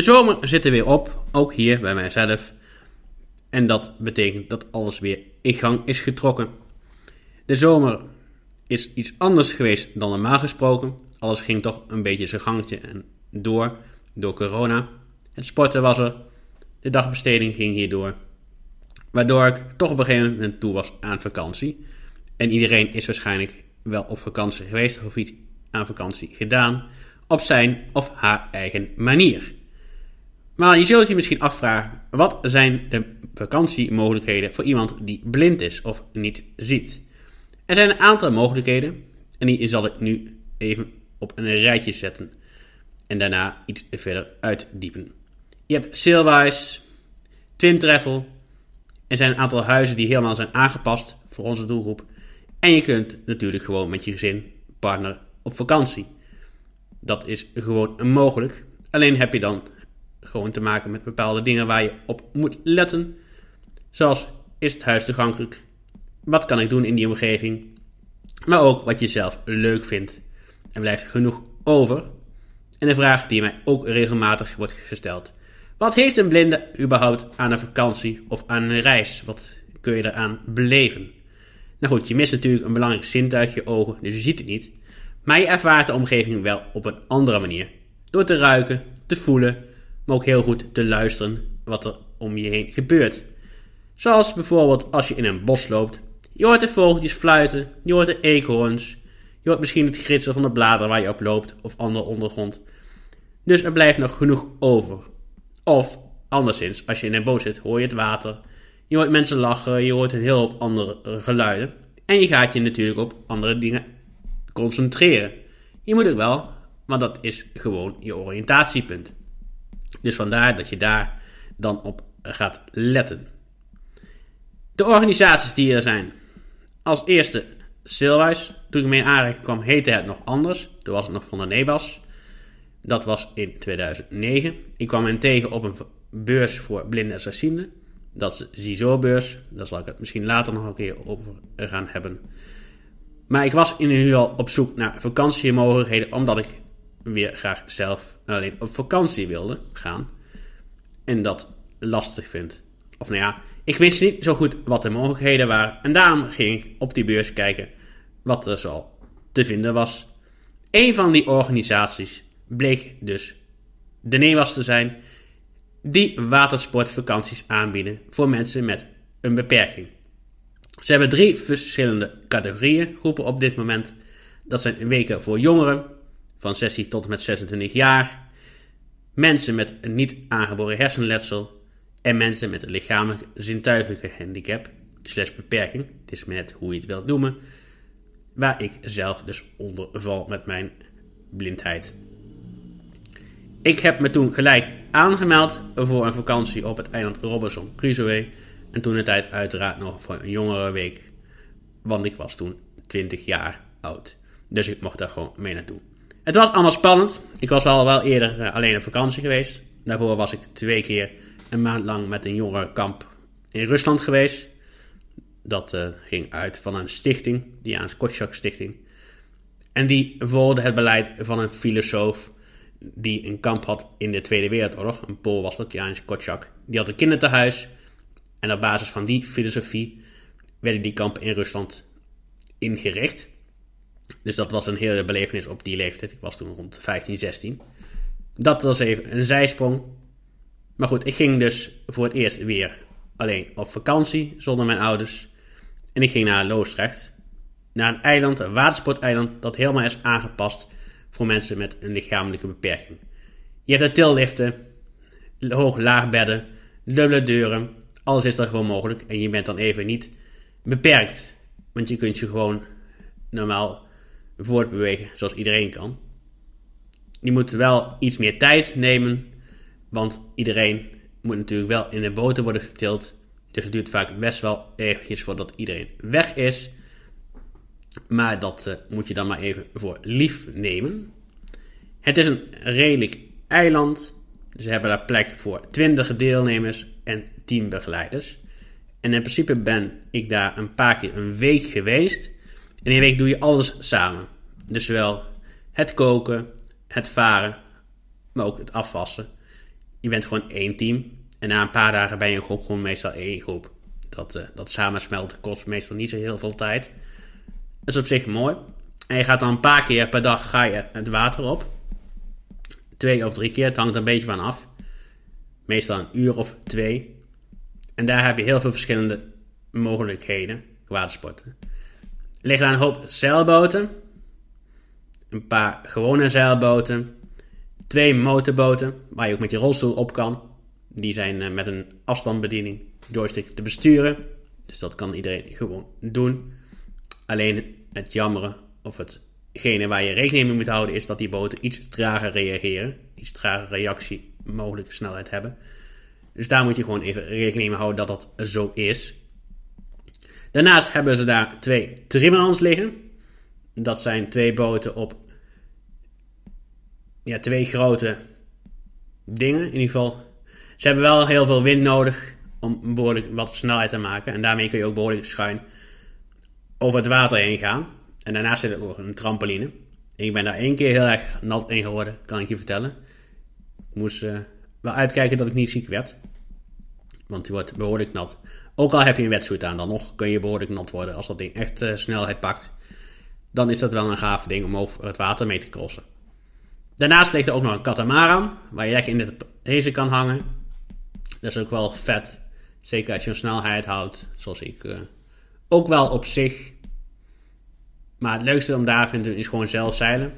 De zomer zit er weer op, ook hier bij mijzelf. En dat betekent dat alles weer in gang is getrokken. De zomer is iets anders geweest dan normaal gesproken. Alles ging toch een beetje zijn gangetje en door, door corona. Het sporten was er, de dagbesteding ging hierdoor. Waardoor ik toch op een gegeven moment toe was aan vakantie. En iedereen is waarschijnlijk wel op vakantie geweest of iets aan vakantie gedaan. Op zijn of haar eigen manier. Maar je zult je misschien afvragen: wat zijn de vakantiemogelijkheden voor iemand die blind is of niet ziet? Er zijn een aantal mogelijkheden en die zal ik nu even op een rijtje zetten en daarna iets verder uitdiepen. Je hebt Sailwise, Twin Travel. Er zijn een aantal huizen die helemaal zijn aangepast voor onze doelgroep. En je kunt natuurlijk gewoon met je gezin, partner op vakantie. Dat is gewoon mogelijk. Alleen heb je dan gewoon te maken met bepaalde dingen waar je op moet letten. Zoals is het huis toegankelijk? Wat kan ik doen in die omgeving? Maar ook wat je zelf leuk vindt. Er blijft genoeg over. En een vraag die mij ook regelmatig wordt gesteld. Wat heeft een blinde überhaupt aan een vakantie of aan een reis? Wat kun je eraan beleven? Nou goed, je mist natuurlijk een belangrijk zintuig, je ogen, dus je ziet het niet. Maar je ervaart de omgeving wel op een andere manier. Door te ruiken, te voelen, maar ook heel goed te luisteren wat er om je heen gebeurt. Zoals bijvoorbeeld als je in een bos loopt. Je hoort de vogeltjes fluiten, je hoort de eekhoorns, je hoort misschien het gritsen van de bladeren waar je op loopt of andere ondergrond. Dus er blijft nog genoeg over. Of anderszins, als je in een boot zit, hoor je het water. Je hoort mensen lachen, je hoort een heel hoop andere geluiden. En je gaat je natuurlijk op andere dingen concentreren. Je moet het wel, maar dat is gewoon je oriëntatiepunt. Dus vandaar dat je daar dan op gaat letten. De organisaties die er zijn. Als eerste Silwijs. Toen ik mee aanraking kwam heette het nog anders. Toen was het nog van de Nebas. Dat was in 2009. Ik kwam hen tegen op een beurs voor blinden en slechtzienden. Dat is de ZISO-beurs. Daar zal ik het misschien later nog een keer over gaan hebben. Maar ik was in ieder geval op zoek naar vakantiemogelijkheden, omdat ik weer graag zelf alleen op vakantie wilde gaan. En dat lastig vind. Of nou ja, ik wist niet zo goed wat de mogelijkheden waren. En daarom ging ik op die beurs kijken wat er zo te vinden was. Een van die organisaties bleek dus de NEWAS te zijn, die watersportvakanties aanbieden voor mensen met een beperking. Ze hebben drie verschillende categorieën, groepen op dit moment. Dat zijn weken voor jongeren, van 16 tot en met 26 jaar, mensen met een niet aangeboren hersenletsel en mensen met een lichamelijk zintuigelijke handicap, slash beperking, het is net hoe je het wilt noemen, waar ik zelf dus onder val met mijn blindheid. Ik heb me toen gelijk aangemeld voor een vakantie op het eiland Robinson Crusoe. En toen de tijd uiteraard nog voor een jongere week. Want ik was toen 20 jaar oud. Dus ik mocht daar gewoon mee naartoe. Het was allemaal spannend. Ik was al wel eerder uh, alleen op vakantie geweest. Daarvoor was ik twee keer een maand lang met een jongerenkamp in Rusland geweest. Dat uh, ging uit van een stichting, die aan Kotschak Stichting. En die volgde het beleid van een filosoof die een kamp had in de Tweede Wereldoorlog. Een Pool was dat, Janis Kotschak. Die had een kinderthuis. En op basis van die filosofie werden die kampen in Rusland ingericht. Dus dat was een hele belevenis op die leeftijd. Ik was toen rond 15, 16. Dat was even een zijsprong. Maar goed, ik ging dus voor het eerst weer alleen op vakantie zonder mijn ouders. En ik ging naar Loosdrecht. Naar een eiland, een watersporteiland, dat helemaal is aangepast voor mensen met een lichamelijke beperking. Je hebt er tilliften, hoog-laag bedden, dubbele deuren. Alles is er gewoon mogelijk. En je bent dan even niet beperkt. Want je kunt je gewoon normaal voortbewegen zoals iedereen kan. Je moet wel iets meer tijd nemen. Want iedereen moet natuurlijk wel in de boten worden getild. Dus het duurt vaak best wel eventjes voordat iedereen weg is. Maar dat uh, moet je dan maar even voor lief nemen. Het is een redelijk eiland. Ze hebben daar plek voor 20 deelnemers en 10 begeleiders. En in principe ben ik daar een paar keer een week geweest. In een week doe je alles samen. Dus zowel het koken, het varen maar ook het afwassen. Je bent gewoon één team. En na een paar dagen ben je groep gewoon meestal één groep. Dat, uh, dat samensmelten kost meestal niet zo heel veel tijd. Dat is op zich mooi. En je gaat dan een paar keer per dag ga je het water op. Twee of drie keer, het hangt er een beetje van af. Meestal een uur of twee. En daar heb je heel veel verschillende mogelijkheden watersporten. Er liggen daar een hoop zeilboten. Een paar gewone zeilboten. Twee motorboten waar je ook met je rolstoel op kan. Die zijn eh, met een afstandsbediening joystick te besturen. Dus dat kan iedereen gewoon doen. Alleen het jammere of hetgene waar je rekening mee moet houden is dat die boten iets trager reageren. Iets trager reactie mogelijke snelheid hebben. Dus daar moet je gewoon even rekening mee houden dat dat zo is. Daarnaast hebben ze daar twee trimmerans liggen. Dat zijn twee boten op ja, twee grote dingen. In ieder geval, ze hebben wel heel veel wind nodig om behoorlijk wat snelheid te maken. En daarmee kun je ook behoorlijk schuin over het water heen gaan. En daarnaast zit er ook een trampoline. Ik ben daar één keer heel erg nat in geworden, kan ik je vertellen. Ik moest uh, wel uitkijken dat ik niet ziek werd. Want die wordt behoorlijk nat. Ook al heb je een wetsuit aan, dan nog kun je behoorlijk nat worden. Als dat ding echt uh, snelheid pakt, dan is dat wel een gaaf ding om over het water mee te crossen. Daarnaast ligt er ook nog een katamaran, waar je lekker in de deze kan hangen. Dat is ook wel vet. Zeker als je een snelheid houdt, zoals ik. Uh, ook wel op zich. Maar het leukste om daar vind ik is gewoon zelf zeilen.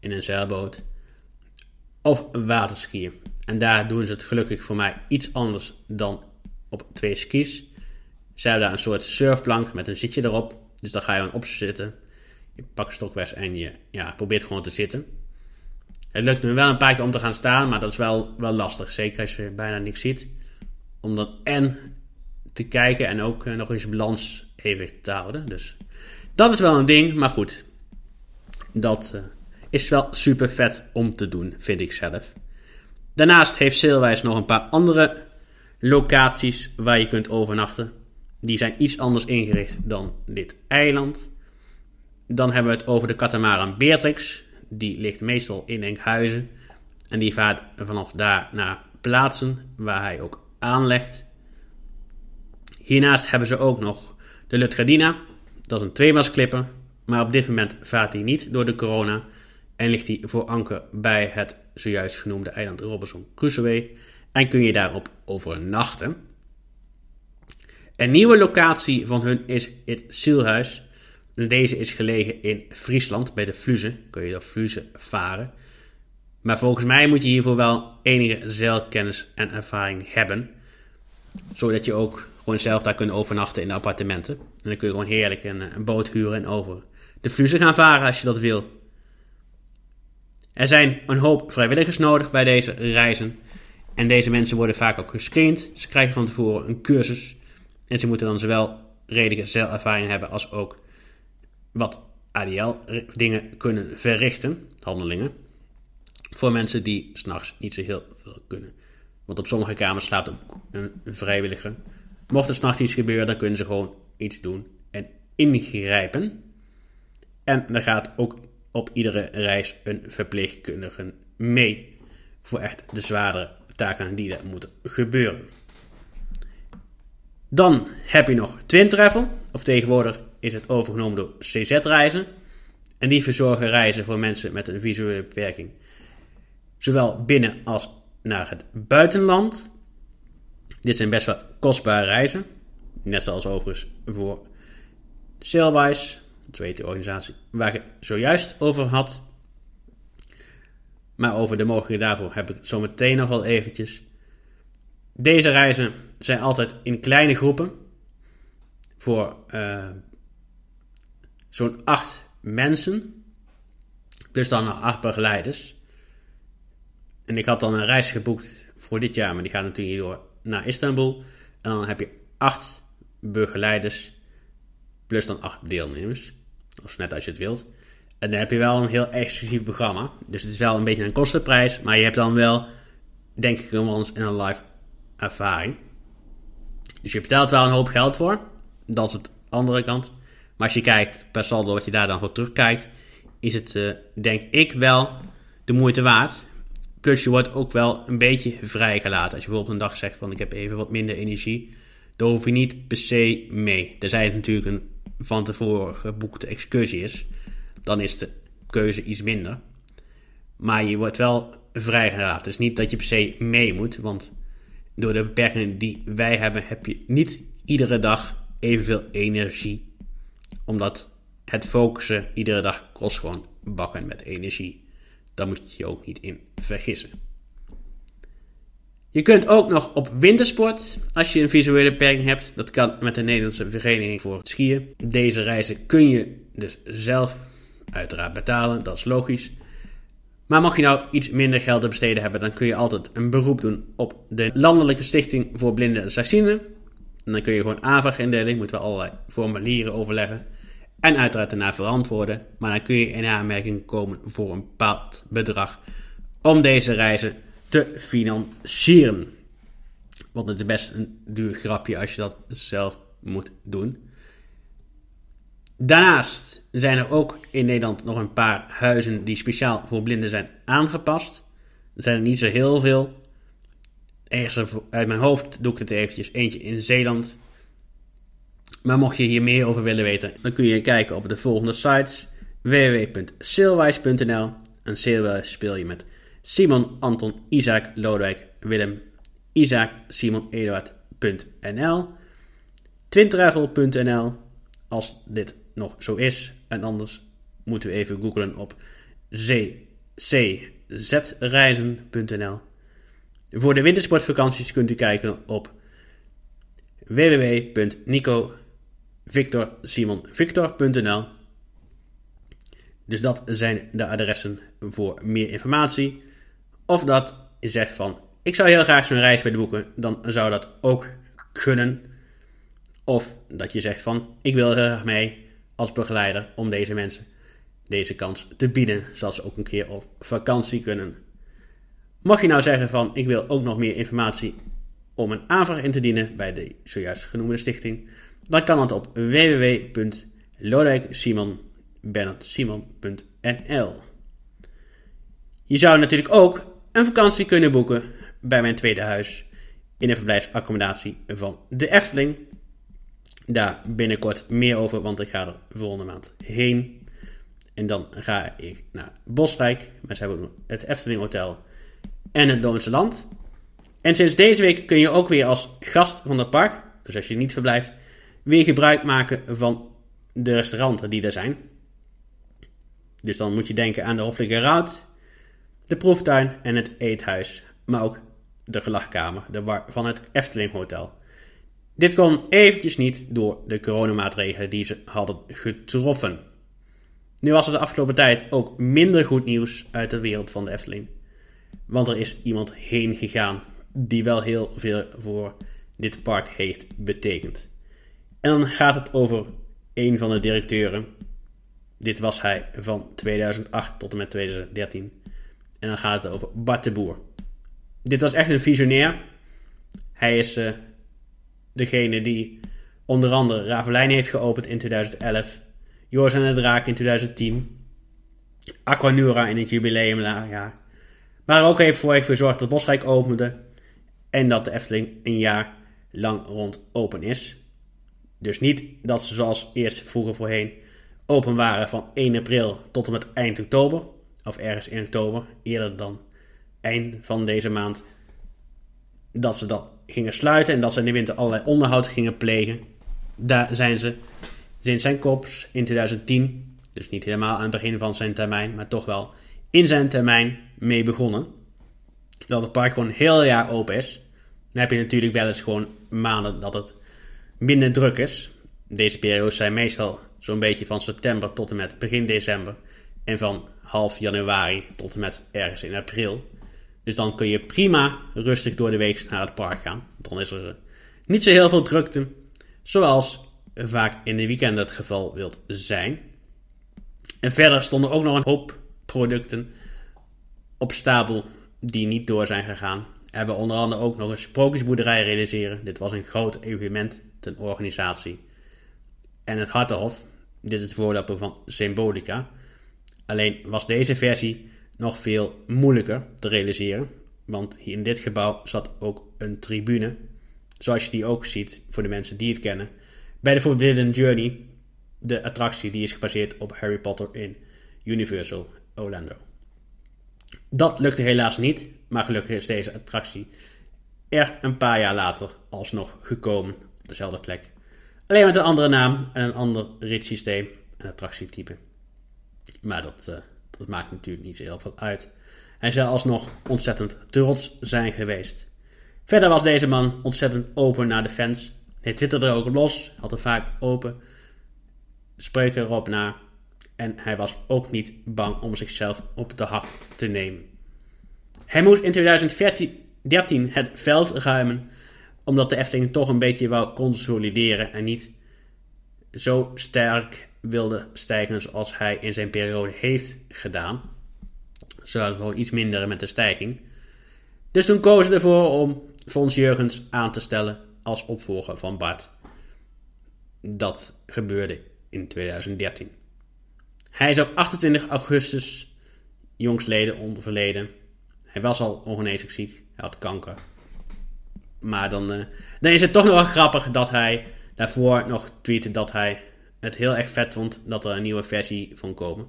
In een zeilboot. Of waterskiën. En daar doen ze het gelukkig voor mij iets anders dan op twee skis. Ze hebben daar een soort surfplank met een zitje erop. Dus daar ga je gewoon op zitten. Je pakt een en je ja, probeert gewoon te zitten. Het lukt me wel een paar keer om te gaan staan, maar dat is wel, wel lastig. Zeker als je bijna niks ziet. Om dan en te kijken en ook uh, nog eens balans even te houden. Dus dat is wel een ding, maar goed. Dat uh, is wel super vet om te doen, vind ik zelf. Daarnaast heeft Sailwijs nog een paar andere locaties waar je kunt overnachten. Die zijn iets anders ingericht dan dit eiland. Dan hebben we het over de katamaran Beatrix. Die ligt meestal in Enkhuizen. En die vaart vanaf daar naar plaatsen waar hij ook aanlegt. Hiernaast hebben ze ook nog de Lutradina. Dat is een tweemansklipper. Maar op dit moment vaart hij niet door de corona. En ligt hij voor anker bij het zojuist genoemde eiland Robinson Crusoe. En kun je daarop overnachten. Een nieuwe locatie van hun is het Zielhuis. Deze is gelegen in Friesland, bij de Fluze. Kun je door Fluze varen. Maar volgens mij moet je hiervoor wel enige zeilkennis en ervaring hebben. Zodat je ook gewoon zelf daar kunt overnachten in de appartementen. En dan kun je gewoon heerlijk een, een boot huren en over de Fluze gaan varen als je dat wil. Er zijn een hoop vrijwilligers nodig bij deze reizen. En deze mensen worden vaak ook gescreend. Ze krijgen van tevoren een cursus. En ze moeten dan zowel redelijke zeilervaring hebben als ook wat ADL-dingen kunnen verrichten, handelingen. Voor mensen die s'nachts niet zo heel veel kunnen. Want op sommige kamers slaapt een vrijwilliger. Mocht er s'nachts iets gebeuren, dan kunnen ze gewoon iets doen en ingrijpen. En er gaat ook op iedere reis een verpleegkundige mee. Voor echt de zwaardere taken die er moeten gebeuren. Dan heb je nog Twin Travel, of tegenwoordig is het overgenomen door CZ Reizen. En die verzorgen reizen voor mensen met een visuele beperking. Zowel binnen als naar het buitenland. Dit zijn best wel kostbare reizen. Net zoals overigens voor Sailwise, de organisatie waar ik zojuist over had. Maar over de mogelijkheden daarvoor heb ik het zo meteen nog wel eventjes. Deze reizen zijn altijd in kleine groepen. Voor uh, zo'n acht mensen. Plus dan acht begeleiders. En ik had dan een reis geboekt voor dit jaar, maar die gaat natuurlijk door naar Istanbul. En dan heb je acht begeleiders. Plus dan acht deelnemers. Of net als je het wilt. En dan heb je wel een heel exclusief programma. Dus het is wel een beetje een kostenprijs. Maar je hebt dan wel, denk ik, een once in a life ervaring. Dus je betaalt wel een hoop geld voor. Dat is de andere kant. Maar als je kijkt per saldo wat je daar dan voor terugkijkt, is het, uh, denk ik wel, de moeite waard. Plus je wordt ook wel een beetje vrijgelaten. Als je bijvoorbeeld een dag zegt van ik heb even wat minder energie. Dan hoef je niet per se mee. Tenzij het natuurlijk een van tevoren geboekte excursie is. Dan is de keuze iets minder. Maar je wordt wel vrijgelaten. Dus niet dat je per se mee moet. Want door de beperkingen die wij hebben, heb je niet iedere dag evenveel energie. Omdat het focussen iedere dag kost gewoon bakken met energie. Daar moet je je ook niet in vergissen. Je kunt ook nog op wintersport als je een visuele beperking hebt. Dat kan met de Nederlandse Vereniging voor Skiën. Deze reizen kun je dus zelf uiteraard betalen, dat is logisch. Maar mocht je nou iets minder geld te besteden hebben, dan kun je altijd een beroep doen op de Landelijke Stichting voor Blinden en Slechtzienden. En dan kun je gewoon aanvraag indelen, je moet wel allerlei formulieren overleggen. En uiteraard daarna verantwoorden. Maar dan kun je in aanmerking komen voor een bepaald bedrag om deze reizen te financieren. Want het is best een duur grapje als je dat zelf moet doen. Daarnaast zijn er ook in Nederland nog een paar huizen die speciaal voor blinden zijn aangepast. Er zijn er niet zo heel veel. Ergens uit mijn hoofd doe ik het eventjes. Eentje in Zeeland. Maar mocht je hier meer over willen weten, dan kun je kijken op de volgende sites. www.sailwise.nl En Sailwise speel je met Simon, Anton, Isaac, Lodewijk, Willem, Isaac, Simon, Eduard.nl Twintravel.nl Als dit nog zo is. En anders moeten we even googlen op czreizen.nl. Voor de wintersportvakanties kunt u kijken op www.nicovictorsimonvictor.nl. Dus dat zijn de adressen voor meer informatie. Of dat je zegt van, ik zou heel graag zo'n reis willen boeken, dan zou dat ook kunnen. Of dat je zegt van, ik wil graag mee als begeleider om deze mensen deze kans te bieden, zodat ze ook een keer op vakantie kunnen. Mag je nou zeggen van, ik wil ook nog meer informatie om een aanvraag in te dienen bij de zojuist genoemde stichting, dan kan dat op www.lodijksimon.nl. Je zou natuurlijk ook een vakantie kunnen boeken bij mijn tweede huis in een verblijfsaccommodatie van de Efteling. Daar binnenkort meer over, want ik ga er volgende maand heen. En dan ga ik naar Bosrijk. Maar ze hebben het Efteling Hotel en het Loonse Land. En sinds deze week kun je ook weer als gast van het park, dus als je niet verblijft, weer gebruik maken van de restauranten die er zijn. Dus dan moet je denken aan de Hoffelijke Raad, de proeftuin en het eethuis. Maar ook de gelachkamer de van het Efteling Hotel. Dit kon eventjes niet door de coronamaatregelen die ze hadden getroffen. Nu was er de afgelopen tijd ook minder goed nieuws uit de wereld van de Efteling. Want er is iemand heen gegaan die wel heel veel voor dit park heeft betekend. En dan gaat het over een van de directeuren. Dit was hij van 2008 tot en met 2013. En dan gaat het over Bart de Boer. Dit was echt een visionair. Hij is uh, degene die onder andere Ravelijn heeft geopend in 2011. Joris en de Draak in 2010. Aquanura in het jubileumjaar. Maar ook heeft voor gezorgd dat Bosrijk opende. En dat de Efteling een jaar lang rond open is. Dus niet dat ze zoals eerst vroeger voorheen open waren van 1 april tot en met eind oktober. Of ergens in oktober, eerder dan eind van deze maand. Dat ze dat gingen sluiten en dat ze in de winter allerlei onderhoud gingen plegen. Daar zijn ze sinds zijn kops in 2010, dus niet helemaal aan het begin van zijn termijn, maar toch wel in zijn termijn mee begonnen. Dat het park gewoon heel jaar open is. Dan heb je natuurlijk wel eens gewoon maanden dat het minder druk is. Deze periodes zijn meestal zo'n beetje van september tot en met begin december. En van half januari tot en met ergens in april. Dus dan kun je prima rustig door de week naar het park gaan. Dan is er niet zo heel veel drukte, zoals vaak in de weekenden het geval wilt zijn. En verder stonden ook nog een hoop producten op stapel die niet door zijn gegaan. Hebben onder andere ook nog een sprookjesboerderij realiseren. Dit was een groot evenement ten organisatie. En het Hartenhof. Dit is het voorloper van Symbolica. Alleen was deze versie nog veel moeilijker te realiseren. Want hier in dit gebouw zat ook een tribune. Zoals je die ook ziet voor de mensen die het kennen. Bij de Forbidden Journey, de attractie die is gebaseerd op Harry Potter in Universal Orlando. Dat lukte helaas niet, maar gelukkig is deze attractie er een paar jaar later alsnog gekomen op dezelfde plek. Alleen met een andere naam en een ander ritssysteem en attractietype. Maar dat, uh, dat maakt natuurlijk niet zo heel veel uit. Hij zou alsnog ontzettend trots zijn geweest. Verder was deze man ontzettend open naar de fans. Hij twitterde er ook los, had er vaak open spreuken erop na. En hij was ook niet bang om zichzelf op de hak te nemen. Hij moest in 2013 het veld ruimen, omdat de Efteling toch een beetje wou consolideren en niet zo sterk wilde stijgen zoals hij in zijn periode heeft gedaan. Ze hadden wel iets minder met de stijging. Dus toen kozen ze ervoor om Fons Jurgens aan te stellen als opvolger van Bart. Dat gebeurde in 2013. Hij is op 28 augustus jongsleden overleden. Hij was al ongeneeslijk ziek, hij had kanker. Maar dan, uh, dan is het toch nog grappig dat hij daarvoor nog tweette dat hij het heel erg vet vond dat er een nieuwe versie van komen.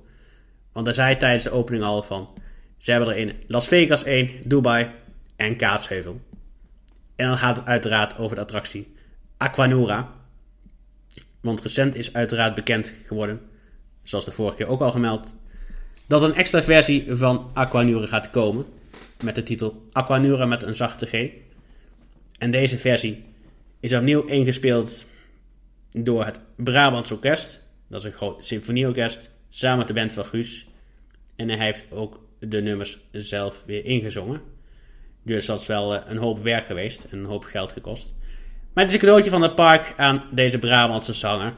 Want hij zei tijdens de opening al van, ze hebben er in Las Vegas 1, Dubai en Kaatsheuvel. En dan gaat het uiteraard over de attractie Aquanura. Want recent is uiteraard bekend geworden, zoals de vorige keer ook al gemeld, dat een extra versie van Aquanura gaat komen. Met de titel Aquanura met een zachte G. En deze versie is opnieuw ingespeeld door het Brabants Orkest. Dat is een groot symfonieorkest, samen met de band van Guus. En hij heeft ook de nummers zelf weer ingezongen. Dus dat is wel eh, een hoop werk geweest en een hoop geld gekost. Maar het is een cadeautje van het park aan deze Brabantse zanger.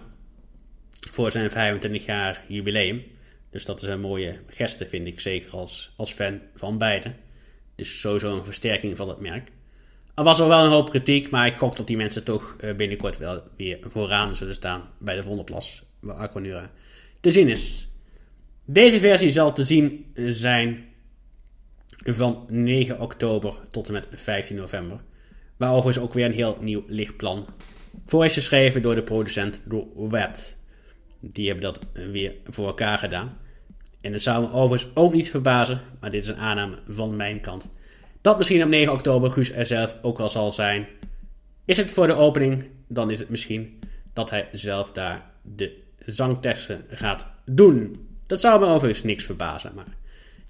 Voor zijn 25 jaar jubileum. Dus dat is een mooie geste, vind ik, zeker als, als fan van beide. Dus sowieso een versterking van het merk. Er was al wel een hoop kritiek, maar ik gok dat die mensen toch eh, binnenkort wel weer vooraan zullen staan bij de Vondelplas, waar Aquanura te zien is. Deze versie zal te zien zijn van 9 oktober tot en met 15 november. Waar overigens ook weer een heel nieuw lichtplan voor is geschreven door de producent Wet. Die hebben dat weer voor elkaar gedaan. En het zou me overigens ook niet verbazen, maar dit is een aanname van mijn kant. Dat misschien op 9 oktober Guus er zelf ook al zal zijn. Is het voor de opening, dan is het misschien dat hij zelf daar de zangtesten gaat doen. Dat zou me overigens niks verbazen, maar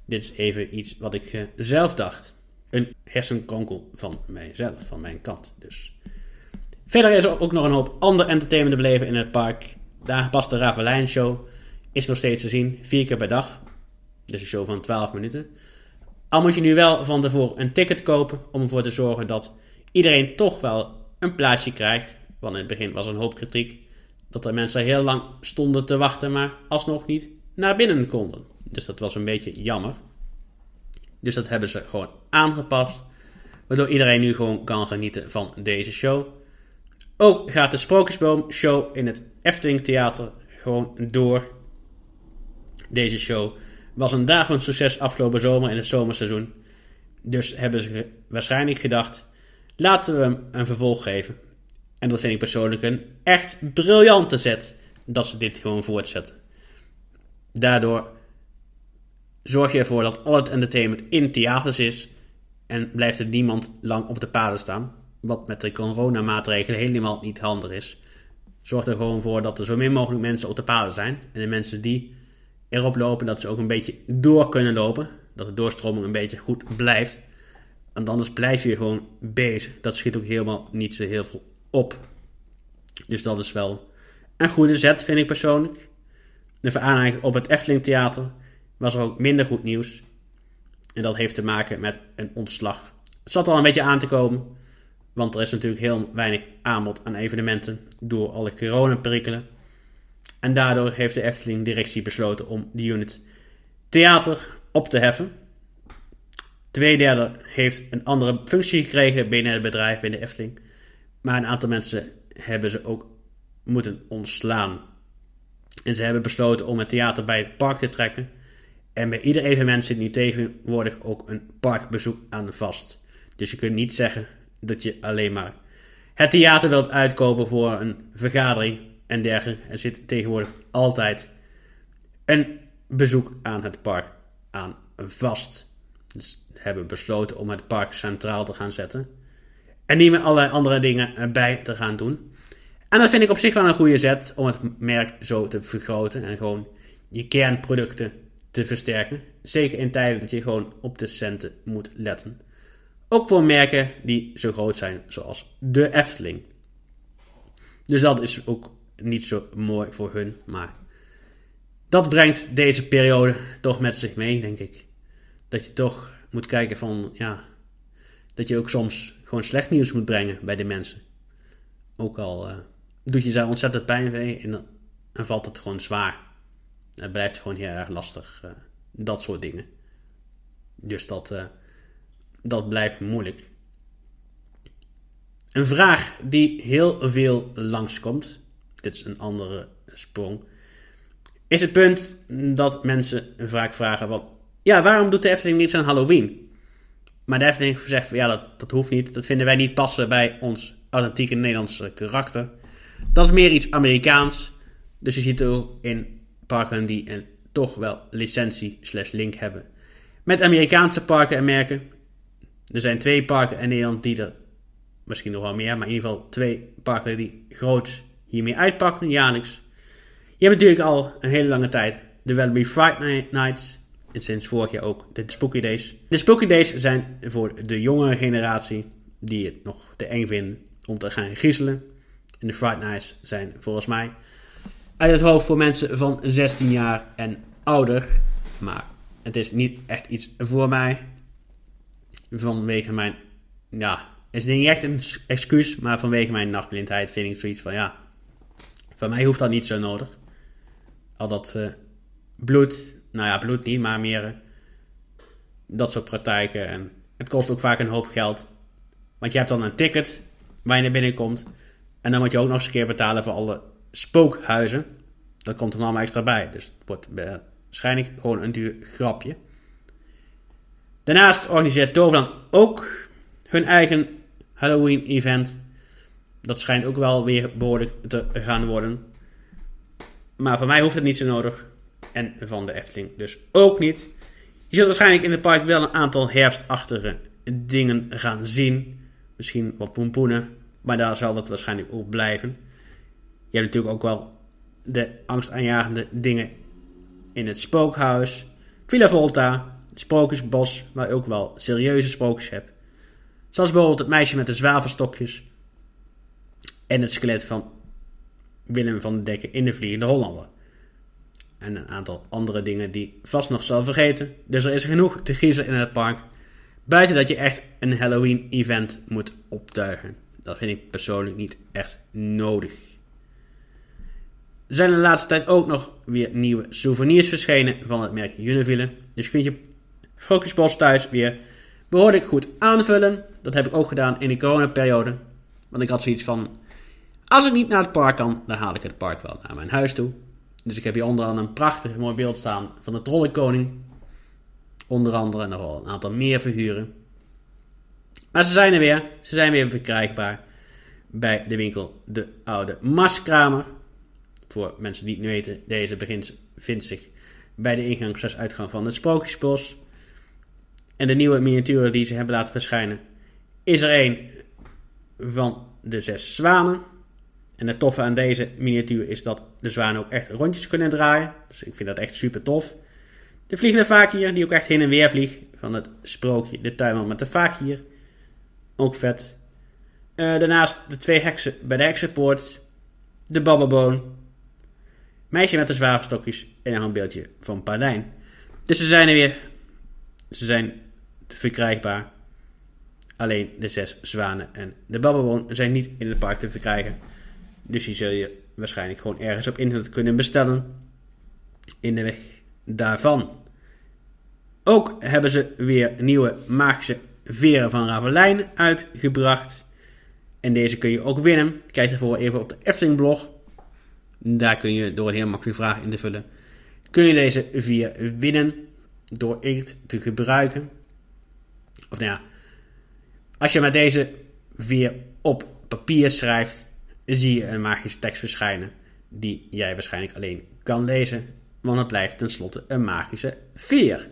dit is even iets wat ik uh, zelf dacht. Een hersenkronkel van mijzelf, van mijn kant dus. Verder is er ook nog een hoop ander entertainment te beleven in het park. De aangepaste Ravelijn Show is nog steeds te zien, vier keer per dag. Dus een show van 12 minuten. Al moet je nu wel van tevoren een ticket kopen om ervoor te zorgen dat iedereen toch wel een plaatsje krijgt. Want in het begin was er een hoop kritiek dat er mensen heel lang stonden te wachten, maar alsnog niet naar binnen konden. Dus dat was een beetje jammer. Dus dat hebben ze gewoon aangepast. Waardoor iedereen nu gewoon kan genieten van deze show. Ook gaat de Sprookjesboom show in het Efteling Theater gewoon door. Deze show was een dagelijks succes afgelopen zomer in het zomerseizoen. Dus hebben ze waarschijnlijk gedacht: laten we hem een vervolg geven. En dat vind ik persoonlijk een echt briljante zet dat ze dit gewoon voortzetten. Daardoor zorg je ervoor dat al het entertainment in theaters is en blijft er niemand lang op de paden staan. Wat met de coronamaatregelen helemaal niet handig is. Zorg er gewoon voor dat er zo min mogelijk mensen op de paden zijn. En de mensen die erop lopen, dat ze ook een beetje door kunnen lopen. Dat de doorstroming een beetje goed blijft. Want anders blijf je gewoon bezig. Dat schiet ook helemaal niet zo heel veel op. Dus dat is wel een goede zet, vind ik persoonlijk. De veraniging op het Efteling Theater was er ook minder goed nieuws. En dat heeft te maken met een ontslag. Het zat al een beetje aan te komen. Want er is natuurlijk heel weinig aanbod aan evenementen door alle coronaperikelen. En daardoor heeft de Efteling directie besloten om de unit theater op te heffen. Tweederde heeft een andere functie gekregen binnen het bedrijf, binnen de Efteling. Maar een aantal mensen hebben ze ook moeten ontslaan. En ze hebben besloten om het theater bij het park te trekken. En bij ieder evenement zit nu tegenwoordig ook een parkbezoek aan vast. Dus je kunt niet zeggen dat je alleen maar het theater wilt uitkopen voor een vergadering en dergelijke. Er zit tegenwoordig altijd een bezoek aan het park aan vast. Dus hebben besloten om het park centraal te gaan zetten. En niet met allerlei andere dingen erbij te gaan doen. En dat vind ik op zich wel een goede zet om het merk zo te vergroten en gewoon je kernproducten te versterken. Zeker in tijden dat je gewoon op de centen moet letten. Ook voor merken die zo groot zijn zoals de Efteling. Dus dat is ook niet zo mooi voor hun, maar dat brengt deze periode toch met zich mee, denk ik. Dat je toch moet kijken van, ja, dat je ook soms gewoon slecht nieuws moet brengen bij de mensen. Ook al uh, doet je daar ontzettend pijn mee en dan, valt het gewoon zwaar. Het blijft gewoon heel erg lastig, uh, dat soort dingen. Dus dat, uh, dat blijft moeilijk. Een vraag die heel veel langskomt, dit is een andere sprong, is het punt dat mensen vaak vragen: wat, ja, waarom doet de Efteling niets aan Halloween? Maar de Efteling zegt: ja, dat, dat hoeft niet. Dat vinden wij niet passen bij ons authentieke Nederlandse karakter. Dat is meer iets Amerikaans. Dus je ziet ook in parken die een toch wel licentie slash link hebben met Amerikaanse parken en merken. Er zijn twee parken in Nederland die er, misschien nog wel meer, maar in ieder geval twee parken die groot hiermee uitpakken, jaarlijks. Je hebt natuurlijk al een hele lange tijd de Wellby Friday Nights. En sinds vorig jaar ook de Spooky Days. De Spooky Days zijn voor de jongere generatie die het nog te eng vinden om te gaan griezelen. En de Friday Nights zijn volgens mij uit het hoofd voor mensen van 16 jaar en ouder. Maar het is niet echt iets voor mij. Vanwege mijn, ja, het is niet echt een excuus, maar vanwege mijn nachtblindheid vind ik zoiets van, ja, van mij hoeft dat niet zo nodig. Al dat uh, bloed, nou ja, bloed niet, maar meer uh, dat soort praktijken. En het kost ook vaak een hoop geld. Want je hebt dan een ticket waar je naar binnen komt. En dan moet je ook nog eens een keer betalen voor alle spookhuizen. Dat komt er allemaal extra bij. Dus het wordt waarschijnlijk gewoon een duur grapje. Daarnaast organiseert Toverland ook hun eigen Halloween-event. Dat schijnt ook wel weer behoorlijk te gaan worden. Maar voor mij hoeft het niet zo nodig. En van de Efteling dus ook niet. Je zult waarschijnlijk in het park wel een aantal herfstachtige dingen gaan zien. Misschien wat pompoenen. Maar daar zal het waarschijnlijk ook blijven. Je hebt natuurlijk ook wel de angstaanjagende dingen in het spookhuis. Villa Volta, het sprookjesbos, waar je ook wel serieuze sprookjes hebt. Zoals bijvoorbeeld het meisje met de zwavelstokjes. En het skelet van Willem van Dekken in de Vliegende Hollander. En een aantal andere dingen die vast nog zal vergeten. Dus er is genoeg te griezen in het park. Buiten dat je echt een Halloween-event moet optuigen. Dat vind ik persoonlijk niet echt nodig. Er zijn de laatste tijd ook nog weer nieuwe souvenirs verschenen van het merk Univille. Dus kun je Focusbos thuis weer behoorlijk goed aanvullen. Dat heb ik ook gedaan in de coronaperiode. Want ik had zoiets van, als ik niet naar het park kan, dan haal ik het park wel naar mijn huis toe. Dus ik heb hier onder andere een prachtig mooi beeld staan van de Trollenkoning. Onder andere en nog wel een aantal meer figuren. Maar ze zijn er weer. Ze zijn weer verkrijgbaar bij de winkel De Oude Maskramer. Voor mensen die het niet weten, deze begint, vindt zich bij de ingang slash uitgang van het Sprookjesbos. En de nieuwe miniaturen die ze hebben laten verschijnen, is er een van de zes zwanen. En het toffe aan deze miniatuur is dat de zwanen ook echt rondjes kunnen draaien. Dus ik vind dat echt super tof. De vliegende vakier, die ook echt heen en weer vliegt. Van het sprookje De Tuinman met de vakier. Ook vet. Uh, daarnaast de twee heksen bij de heksenpoort. De babbelboon. Meisje met de zwavelstokjes. En een beeldje van Paardijn. Dus ze zijn er weer. Ze zijn verkrijgbaar. Alleen de zes zwanen en de babbelboon zijn niet in het park te verkrijgen. Dus die zul je waarschijnlijk gewoon ergens op internet kunnen bestellen. In de weg daarvan. Ook hebben ze weer nieuwe magische veren van Ravelijn uitgebracht. En deze kun je ook winnen. Kijk ervoor even op de Efteling blog. Daar kun je door een heel makkelijke vraag in te vullen. Kun je deze vier winnen. door inkt te gebruiken. Of nou ja, als je met deze vier op papier schrijft, zie je een magische tekst verschijnen die jij waarschijnlijk alleen kan lezen, want het blijft tenslotte een magische veer.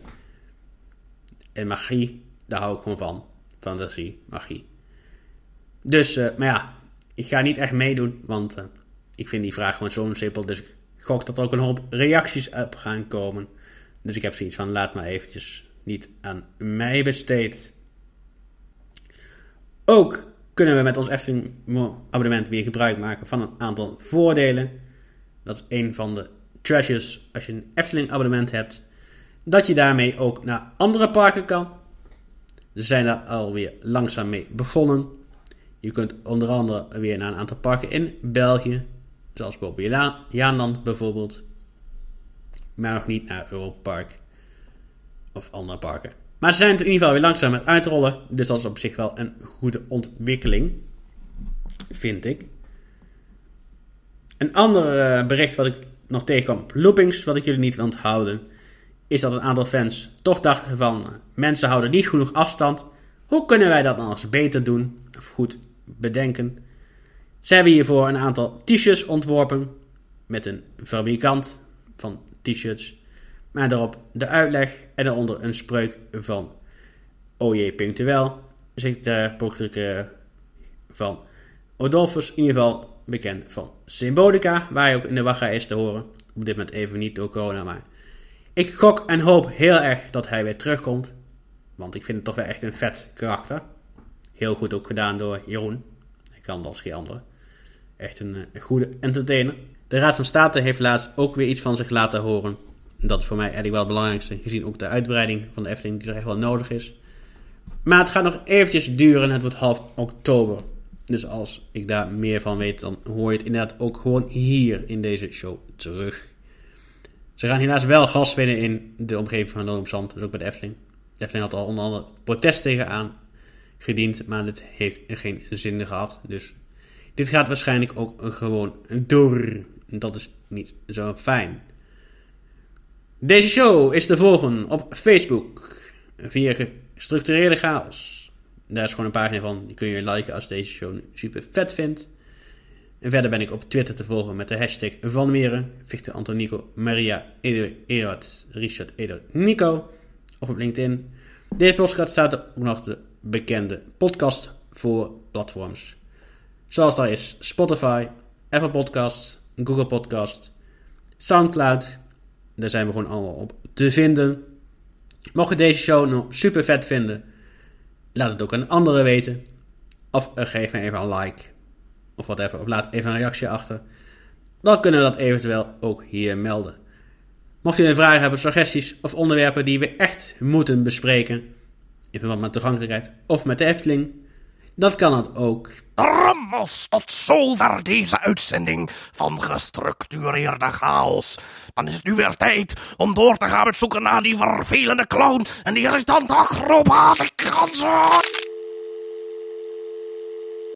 En magie, daar hou ik gewoon van. Fantasie, magie. Dus, uh, maar ja, ik ga niet echt meedoen, want uh, ik vind die vraag gewoon zo simpel. Dus ik gok dat er ook een hoop reacties op gaan komen. Dus ik heb zoiets van, laat maar eventjes niet aan mij besteed. Ook kunnen we met ons Efteling abonnement weer gebruik maken van een aantal voordelen. Dat is een van de treasures als je een Efteling abonnement hebt. Dat je daarmee ook naar andere parken kan. Ze zijn daar alweer langzaam mee begonnen. Je kunt onder andere weer naar een aantal parken in België. Zoals bijvoorbeeld Jaanland bijvoorbeeld. Maar nog niet naar Europa Park. Of andere parken. Maar ze zijn in ieder geval weer langzaam met uitrollen. Dus dat is op zich wel een goede ontwikkeling. Vind ik. Een ander eh, bericht wat ik nog tegenkwam op Loopings, wat ik jullie niet wil onthouden, is dat een aantal fans toch dachten van mensen houden niet genoeg afstand. Hoe kunnen wij dat dan eens beter doen? Of goed bedenken. Ze hebben hiervoor een aantal t-shirts ontworpen met een fabrikant van t-shirts. Maar daarop de uitleg en daaronder een spreuk van OJ Punctueel. Zit de portret van Odolphus, in ieder geval bekend van Symbolica, waar hij ook in de wagga is te horen. Op dit moment even niet door corona, maar ik gok en hoop heel erg dat hij weer terugkomt. Want ik vind het toch wel echt een vet karakter. Heel goed ook gedaan door Jeroen. Hij kan als geen andere. Echt een, een goede entertainer. De Raad van State heeft laatst ook weer iets van zich laten horen. Dat is voor mij eigenlijk wel het belangrijkste, gezien ook de uitbreiding van de Efteling die er echt wel nodig is. Maar het gaat nog eventjes duren, het wordt half oktober. Dus als ik daar meer van weet, dan hoor je het inderdaad ook gewoon hier in deze show terug. Ze gaan helaas wel gas winnen in de omgeving van Loon Zand, dus ook bij de Efteling. De Efteling had al onder andere protest tegenaan gediend, maar dit heeft geen zin gehad. Dus dit gaat waarschijnlijk ook gewoon door. Dat is niet zo fijn. Deze show is te volgen op Facebook via gestructureerde chaos. Daar is gewoon een pagina van, die kun je liken als deze show super vet vindt. En verder ben ik op Twitter te volgen met de hashtag Van Meren, Victor Antonico, Maria, Eduard, Richard, Eduard, Nico. Of op LinkedIn. Deze podcast staat ook nog de bekende podcast voor platforms. Zoals daar is Spotify, Apple Podcasts, Google Podcasts, Soundcloud. Daar zijn we gewoon allemaal op te vinden. Mocht je deze show nog super vet vinden, laat het ook aan anderen weten. Of geef me even een like. Of whatever. Of laat even een reactie achter. Dan kunnen we dat eventueel ook hier melden. Mocht u een vragen hebben, suggesties of onderwerpen die we echt moeten bespreken. In verband met toegankelijkheid of met de Efteling. Dat kan het ook. Rammels, tot zover deze uitzending van gestructureerde chaos. Dan is het nu weer tijd om door te gaan met zoeken naar die vervelende clown en die irritante kansen.